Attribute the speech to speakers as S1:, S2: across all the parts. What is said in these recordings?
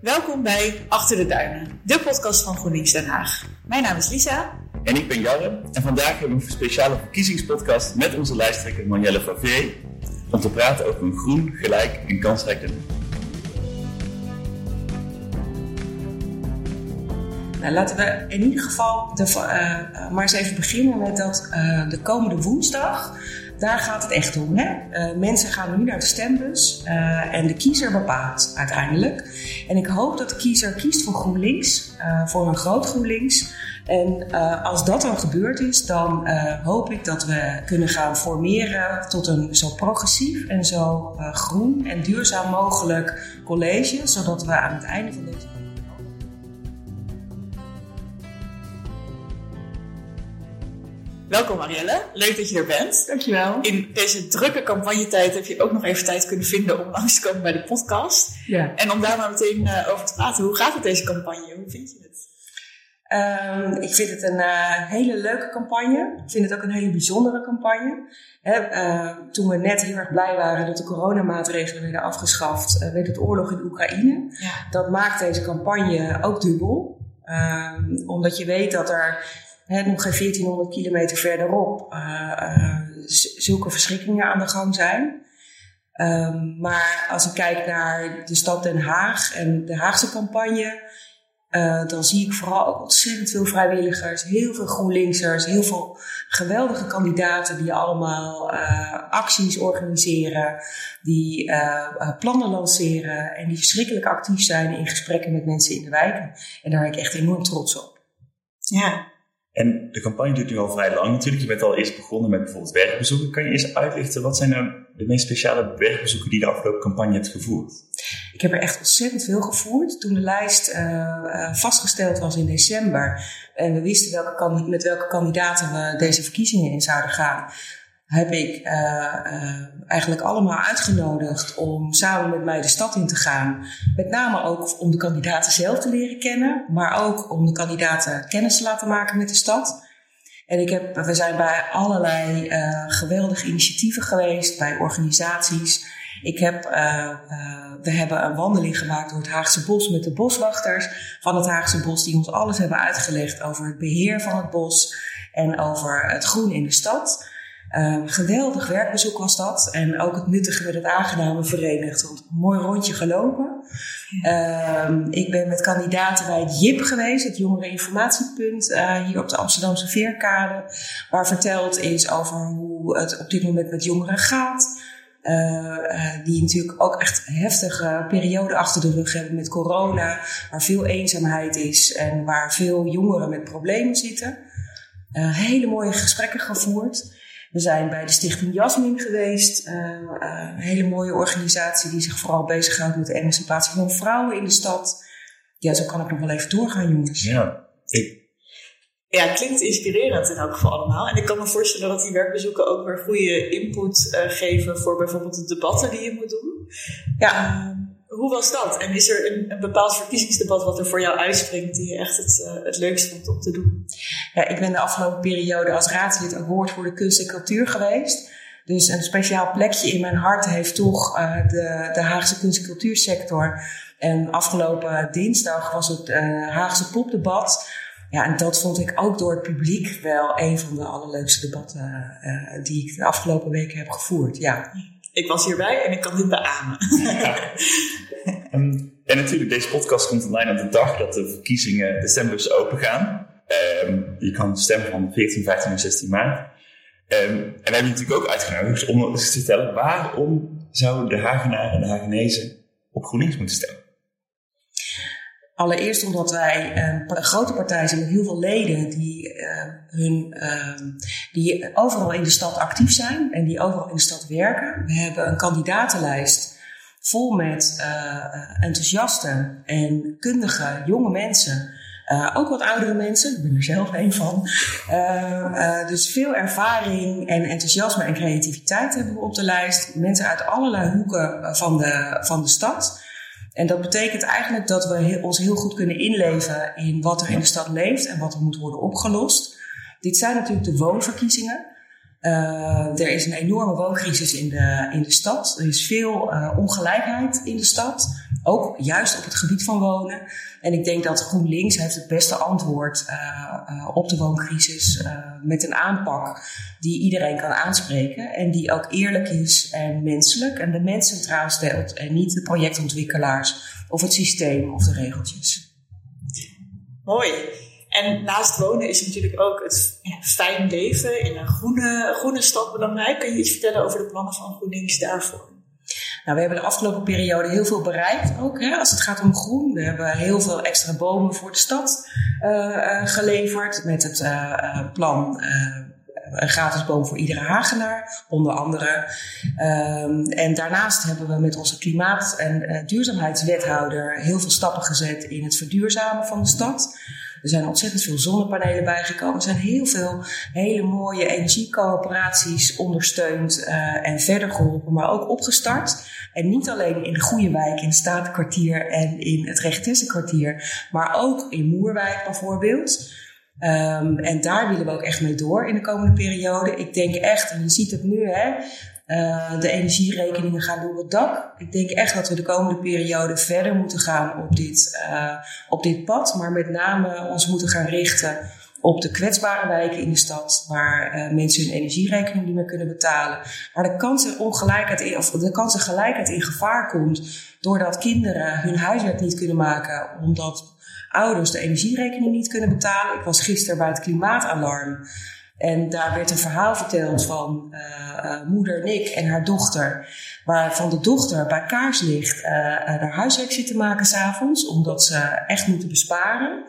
S1: Welkom bij Achter de Duinen, de podcast van GroenLinks Den Haag. Mijn naam is Lisa.
S2: En ik ben Jarre. En vandaag hebben we een speciale verkiezingspodcast met onze lijsttrekker Marielle Favier. Om te praten over een groen, gelijk en kansrijk Den
S3: Nou, laten we in ieder geval de, uh, maar eens even beginnen met dat uh, de komende woensdag daar gaat het echt om. Hè? Uh, mensen gaan nu naar de stembus uh, en de kiezer bepaalt uiteindelijk. En ik hoop dat de kiezer kiest voor GroenLinks, uh, voor een groot GroenLinks. En als dat dan gebeurd is, dan hoop ik dat we kunnen gaan formeren tot een zo progressief en zo groen en duurzaam mogelijk college, zodat we aan het einde van deze
S1: Welkom Marielle, leuk dat je er bent.
S3: Dankjewel.
S1: In deze drukke campagnetijd heb je ook nog even tijd kunnen vinden om langs te komen bij de podcast.
S3: Ja.
S1: En om daar maar meteen uh, over te praten. Hoe gaat het deze campagne? Hoe vind je het?
S3: Um, ik vind het een uh, hele leuke campagne. Ik vind het ook een hele bijzondere campagne. He, uh, toen we net heel erg blij waren dat de coronamaatregelen werden afgeschaft, werd het oorlog in Oekraïne.
S1: Ja.
S3: Dat maakt deze campagne ook dubbel. Um, omdat je weet dat er He, nog geen 1400 kilometer verderop uh, uh, zulke verschrikkingen aan de gang zijn. Um, maar als ik kijk naar de stad Den Haag en de Haagse campagne, uh, dan zie ik vooral ook ontzettend veel vrijwilligers, heel veel GroenLinksers, heel veel geweldige kandidaten die allemaal acties organiseren, die plannen lanceren en die verschrikkelijk actief zijn in gesprekken met mensen in de wijken. En daar ben ik echt enorm trots op.
S1: Ja,
S2: en de campagne duurt nu al vrij lang natuurlijk. Je bent al eerst begonnen met bijvoorbeeld werkbezoeken. Kan je eens uitlichten, wat zijn nou de meest speciale werkbezoeken die je de afgelopen campagne hebt gevoerd?
S3: Ik heb er echt ontzettend veel gevoerd. Toen de lijst uh, uh, vastgesteld was in december en we wisten welke met welke kandidaten we deze verkiezingen in zouden gaan, heb ik uh, eigenlijk allemaal uitgenodigd om samen met mij de stad in te gaan. Met name ook om de kandidaten zelf te leren kennen, maar ook om de kandidaten kennis te laten maken met de stad. En ik heb, we zijn bij allerlei uh, geweldige initiatieven geweest, bij organisaties. Ik heb, we hebben een wandeling gemaakt door het Haagse Bos met de boswachters van het Haagse Bos, die ons alles hebben uitgelegd over het beheer van het bos en over het groen in de stad. Uh, geweldig werkbezoek was dat. En ook het nuttige met het aangename verenigd. Want een mooi rondje gelopen. Uh, ik ben met kandidaten bij het JIP geweest, het Jongereninformatiepunt, uh, hier op de Amsterdamse Veerkade. Waar verteld is over hoe het op dit moment met jongeren gaat. die natuurlijk ook echt heftige periode achter de rug hebben met corona. Waar veel eenzaamheid is en waar veel jongeren met problemen zitten. hele mooie gesprekken gevoerd. We zijn bij de Stichting Jasmin geweest. Uh, uh, een hele mooie organisatie die zich vooral bezighoudt met de emancipatie van vrouwen in de stad. Ja, zo kan ik nog wel even doorgaan, jongens.
S2: Ja, ik...
S1: Ja, klinkt inspirerend in elk geval allemaal. En ik kan me voorstellen dat die werkbezoeken ook weer goede input uh, geven voor bijvoorbeeld de debatten die je moet doen.
S3: Ja.
S1: Hoe was dat? En is er een, een, bepaald verkiezingsdebat wat er voor jou uitspringt die je echt het, uh, het leukst vond om te doen?
S3: Ja, ik ben de afgelopen periode als raadslid ook woord voor de kunst en cultuur geweest. Dus een speciaal plekje in mijn hart heeft toch uh, de, de Haagse kunst- en cultuursector. En afgelopen dinsdag was het uh, Haagse popdebat. Ja, en dat vond ik ook door het publiek wel een van de allerleukste debatten uh, die ik de afgelopen weken heb gevoerd. Ja.
S1: Ik was hierbij en ik kan dit beamen.
S2: Ja. en natuurlijk, deze podcast komt online op de dag dat de verkiezingen december open gaan. Um, je kan stemmen van 14, 15 en 16 maart. Um, en we hebben natuurlijk ook uitgenodigd om eens te vertellen waarom zouden de Hagenaren en de Hagenezen op GroenLinks moeten stemmen.
S3: Allereerst omdat wij een grote partij zijn met heel veel leden die, hun, die overal in de stad actief zijn en die overal in de stad werken. We hebben een kandidatenlijst vol met uh, enthousiaste en kundige jonge mensen. Uh, ook wat oudere mensen, ik ben er zelf een van. Uh, dus veel ervaring en enthousiasme en creativiteit hebben we op de lijst. Mensen uit allerlei hoeken van de, van de stad. En dat betekent eigenlijk dat we heel, ons heel goed kunnen inleven in wat er in de stad leeft en wat er moet worden opgelost. Dit zijn natuurlijk de woonverkiezingen. Uh, er is een enorme wooncrisis in de, in de stad. Er is veel uh, ongelijkheid in de stad. Ook juist op het gebied van wonen. En ik denk dat GroenLinks heeft het beste antwoord uh, op de wooncrisis. met een aanpak die iedereen kan aanspreken. En die ook eerlijk is en menselijk. En de mens centraal stelt. En niet de projectontwikkelaars of het systeem of de regeltjes.
S1: Mooi. En naast wonen is natuurlijk ook het fijn leven in een groene, groene stad belangrijk. Kun je iets vertellen over de plannen van GroenLinks daarvoor?
S3: Nou, we hebben de afgelopen periode heel veel bereikt ook hè, als het gaat om groen. We hebben heel veel extra bomen voor de stad uh, geleverd met het uh, plan een gratis boom voor iedere Hagenaar, onder andere. Um, en daarnaast hebben we met onze klimaat- en duurzaamheidswethouder heel veel stappen gezet in het verduurzamen van de stad. Er zijn ontzettend veel zonnepanelen bijgekomen. Er zijn heel veel hele mooie energiecoöperaties ondersteund uh, en verder geholpen, maar ook opgestart. En niet alleen in de Goede Wijk, in het Statenkwartier en in het Regentessenkwartier, maar ook in Moerwijk bijvoorbeeld. Um, en daar willen we ook echt mee door in de komende periode. Ik denk echt, en je ziet het nu, hè, uh, de energierekeningen gaan door het dak. Ik denk echt dat we de komende periode verder moeten gaan op dit, uh, op dit pad. Maar met name ons moeten gaan richten op de kwetsbare wijken in de stad, waar uh, mensen hun energierekening niet meer kunnen betalen. Waar de kansen ongelijkheid of de kansen gelijkheid in gevaar komt, doordat kinderen hun huiswerk niet kunnen maken, omdat ouders de energierekening niet kunnen betalen. Ik was gisteren bij het klimaatalarm. En daar werd een verhaal verteld van uh, uh, moeder Nick en haar dochter. Waarvan de dochter bij kaarslicht uh, haar huiswerk zit te maken s'avonds. Omdat ze echt moeten besparen.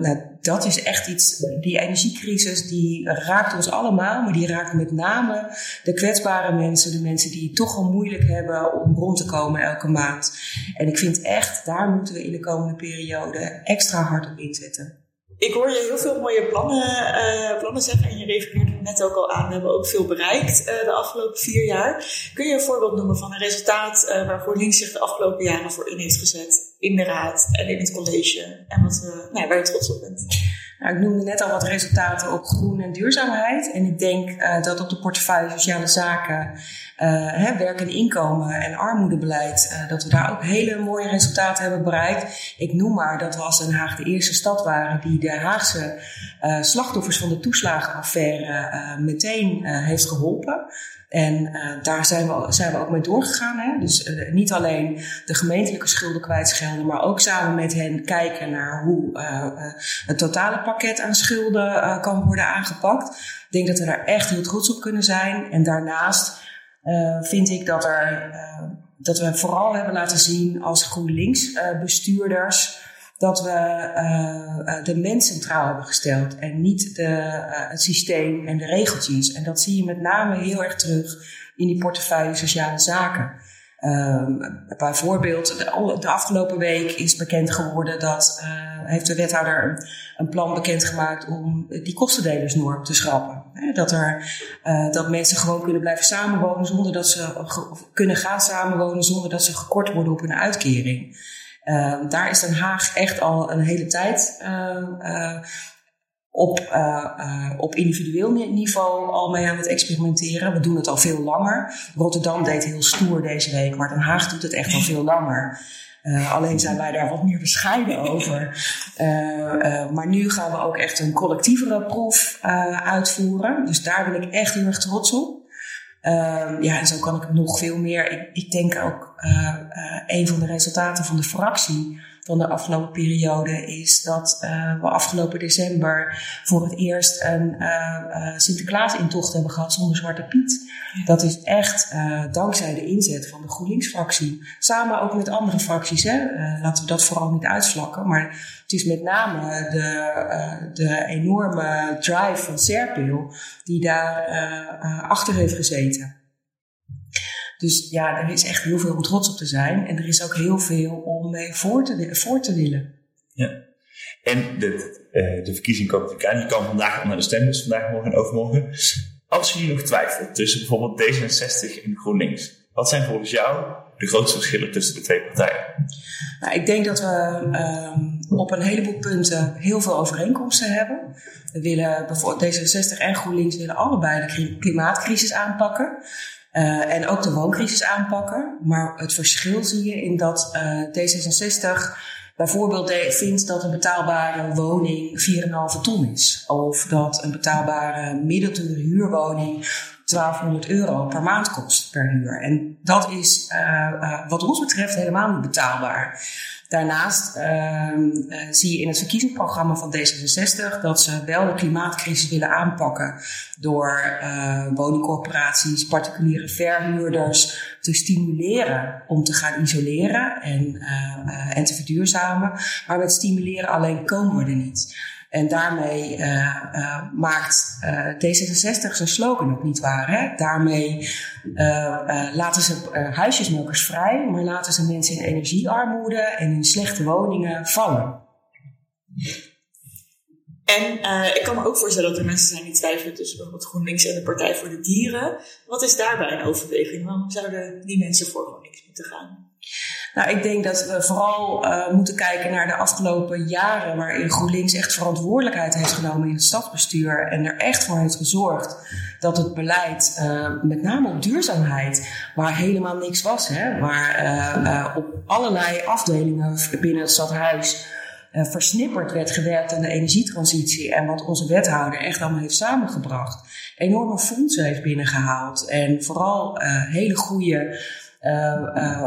S3: nou, dat is echt iets, die energiecrisis die raakt ons allemaal. Maar die raakt met name de kwetsbare mensen. De mensen die het toch al moeilijk hebben om rond te komen elke maand. En ik vind echt, daar moeten we in de komende periode extra hard op inzetten.
S1: Ik hoor je heel veel mooie plannen, uh, plannen zeggen en je refereerde net ook al aan. We hebben ook veel bereikt uh, de afgelopen vier jaar. Kun je een voorbeeld noemen van een resultaat uh, waar GroenLinks zich de afgelopen jaren voor in heeft gezet? In de raad en in het college. En wat, nou, waar je trots op bent?
S3: Nou, ik noemde net al wat resultaten op groen en duurzaamheid. En ik denk uh, dat op de portefeuille sociale zaken, uh, hè, werk en inkomen en armoedebeleid, uh, dat we daar ook hele mooie resultaten hebben bereikt. Ik noem maar dat we als Den Haag de eerste stad waren die de Haagse slachtoffers van de toeslagenaffaire meteen heeft geholpen. En uh, daar zijn we, zijn we ook mee doorgegaan. Hè? Dus uh, niet alleen de gemeentelijke schulden kwijtschelden, maar ook samen met hen kijken naar hoe uh, het totale pakket aan schulden kan worden aangepakt. Ik denk dat we daar echt heel trots op kunnen zijn. En daarnaast vind ik dat, er, dat we vooral hebben laten zien als GroenLinks bestuurders dat we uh, de mens centraal hebben gesteld en niet de, uh, het systeem en de regeltjes. En dat zie je met name heel erg terug in die portefeuille sociale zaken. Um, bijvoorbeeld, de, de, afgelopen week is bekend geworden dat heeft de wethouder een, een, plan bekendgemaakt om die kostendelersnorm te schrappen. dat, er, dat mensen gewoon kunnen blijven samenwonen zonder dat ze kunnen gaan samenwonen zonder dat ze gekort worden op hun uitkering. Uh, daar is Den Haag echt al een hele tijd uh, uh, op, op individueel niveau al mee aan het experimenteren. We doen het al veel langer. Rotterdam deed heel stoer deze week, maar Den Haag doet het echt al veel langer. Alleen zijn wij daar wat meer bescheiden over. Maar nu gaan we ook echt een collectievere proef uitvoeren. Dus daar ben ik echt heel erg trots op. Um, ja, en zo kan ik nog veel meer. Ik, ik denk ook uh, uh, een van de resultaten van de fractie van de afgelopen periode is dat uh, we afgelopen december voor het eerst een uh, Sinterklaas-intocht hebben gehad zonder Zwarte Piet. Dat is echt dankzij de inzet van de GroenLinks-fractie. Samen ook met andere fracties. Hè. laten we dat vooral niet uitvlakken. Maar het is met name de, de enorme drive van Serpil die daar achter heeft gezeten. Dus ja, er is echt heel veel om trots op te zijn. En er is ook heel veel om mee voor te, voor te willen.
S2: Ja. En de, uh, de verkiezing komt natuurlijk aan. Je kan vandaag onder de stembus, vandaag, morgen en overmorgen. Als je nog twijfelt tussen bijvoorbeeld D66 en GroenLinks. Wat zijn volgens jou de grootste verschillen tussen de twee partijen?
S3: Nou, ik denk dat we um, op een heleboel punten heel veel overeenkomsten hebben. We willen bijvoorbeeld D66 en GroenLinks willen allebei de klimaatcrisis aanpakken. Uh, en ook de wooncrisis aanpakken. Maar het verschil zie je in dat uh, D66 bijvoorbeeld vindt dat een betaalbare woning 4,5 ton is. Of dat een betaalbare middeldure huurwoning 1200 euro per maand kost per huur. En dat is uh, wat ons betreft helemaal niet betaalbaar. Daarnaast uh, zie je in het verkiezingsprogramma van D66 dat ze wel de klimaatcrisis willen aanpakken door uh, woningcorporaties, particuliere verhuurders te stimuleren om te gaan isoleren en, uh, en te verduurzamen. Maar met stimuleren alleen komen we er niet. En daarmee uh, uh, maakt uh, D66 zijn slogan ook niet waar. Hè? Daarmee laten ze huisjesmelkers vrij, maar laten ze mensen in energiearmoede en in slechte woningen vallen.
S1: En ik kan me ook voorstellen dat er mensen zijn die twijfelen tussen bijvoorbeeld GroenLinks en de Partij voor de Dieren. Wat is daarbij een overweging? Waarom zouden die mensen voor GroenLinks moeten gaan?
S3: Nou, ik denk dat we vooral uh, moeten kijken naar de afgelopen jaren waarin GroenLinks echt verantwoordelijkheid heeft genomen in het stadsbestuur en er echt voor heeft gezorgd dat het beleid, uh, met name op duurzaamheid, waar helemaal niks was, hè, waar uh, op allerlei afdelingen binnen het stadhuis versnipperd werd gewerkt aan de energietransitie en wat onze wethouder echt allemaal heeft samengebracht, enorme fondsen heeft binnengehaald en vooral hele goede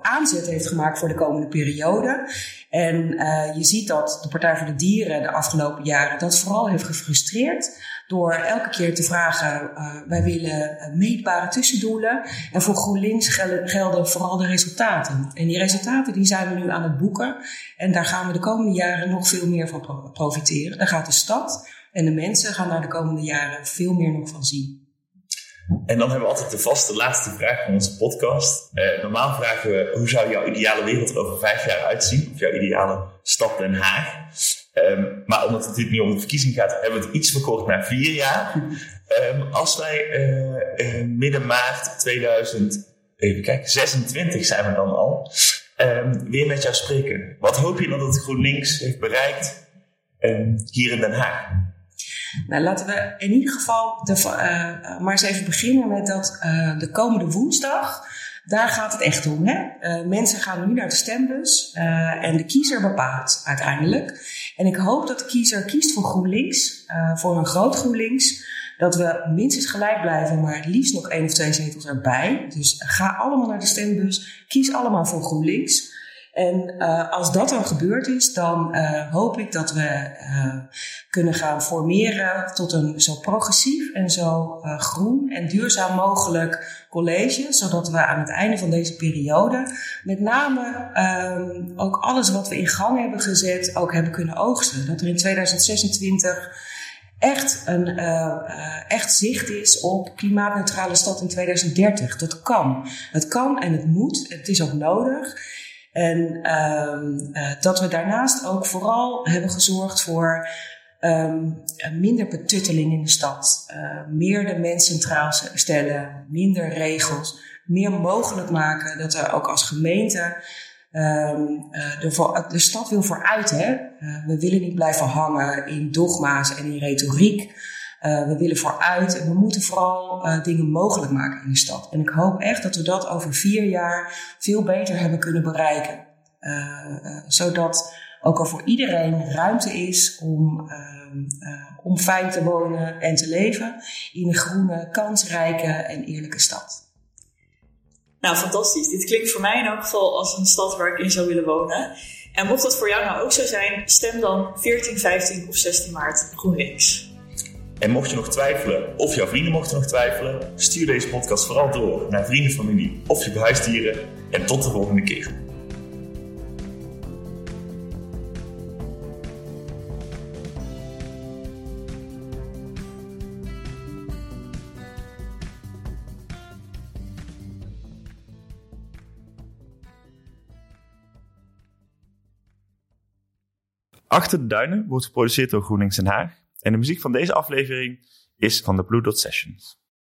S3: aanzet heeft gemaakt voor de komende periode. En uh, je ziet dat de Partij voor de Dieren de afgelopen jaren dat vooral heeft gefrustreerd. Door elke keer te vragen, wij willen meetbare tussendoelen. En voor GroenLinks gelden, gelden vooral de resultaten. En die resultaten die zijn we nu aan het boeken. En daar gaan we de komende jaren nog veel meer van profiteren. Daar gaat de stad en de mensen gaan daar de komende jaren veel meer nog van zien.
S2: En dan hebben we altijd de vaste laatste vraag van onze podcast. Uh, normaal vragen we, hoe zou jouw ideale wereld er over vijf jaar uitzien? Of jouw ideale stad Den Haag? Um, maar omdat het natuurlijk niet om de verkiezing gaat, hebben we het iets verkort naar vier jaar. Um, als wij uh, uh, midden maart 2000, even kijken, 26 zijn we dan al, um, weer met jou spreken. Wat hoop je dan dat GroenLinks heeft bereikt hier in Den Haag?
S3: Nou, laten we in ieder geval de, uh, maar eens even beginnen met dat uh, de komende woensdag. Daar gaat het echt om. Hè? Mensen gaan nu naar de stembus en de kiezer bepaalt uiteindelijk. En ik hoop dat de kiezer kiest voor GroenLinks, voor een groot GroenLinks. Dat we minstens gelijk blijven, maar het liefst nog één of twee zetels erbij. Dus ga allemaal naar de stembus, kies allemaal voor GroenLinks. En uh, als dat dan gebeurd is, dan uh, hoop ik dat we uh, kunnen gaan formeren tot een zo progressief en zo groen en duurzaam mogelijk college. Zodat we aan het einde van deze periode met name um, ook alles wat we in gang hebben gezet ook hebben kunnen oogsten. Dat er in 2026 echt, een, echt zicht is op klimaatneutrale stad in 2030. Dat kan. Het kan en het moet. Het is ook nodig. En um, uh, dat we daarnaast ook vooral hebben gezorgd voor um, minder betutteling in de stad. Uh, meer de mens centraal stellen, minder regels, meer mogelijk maken dat er ook als gemeente um, uh, de, de, stad wil vooruit. Hè? we willen niet blijven hangen in dogma's en in retoriek. Uh, we willen vooruit en we moeten vooral uh, dingen mogelijk maken in de stad. En ik hoop echt dat we dat over vier jaar veel beter hebben kunnen bereiken. Uh, zodat ook al voor iedereen ruimte is om, om fijn te wonen en te leven in een groene, kansrijke en eerlijke stad.
S1: Nou, fantastisch. Dit klinkt voor mij in elk geval als een stad waar ik in zou willen wonen. En mocht dat voor jou nou ook zo zijn, stem dan 14, 15 of 16 maart GroenLinks.
S2: En mocht je nog twijfelen, of jouw vrienden mochten nog twijfelen, stuur deze podcast vooral door naar vrienden, familie of je behuisdieren. En tot de volgende keer. Achter de Duinen wordt geproduceerd door GroenLinks Den Haag. En de muziek van deze aflevering is van de Blue Dot Sessions.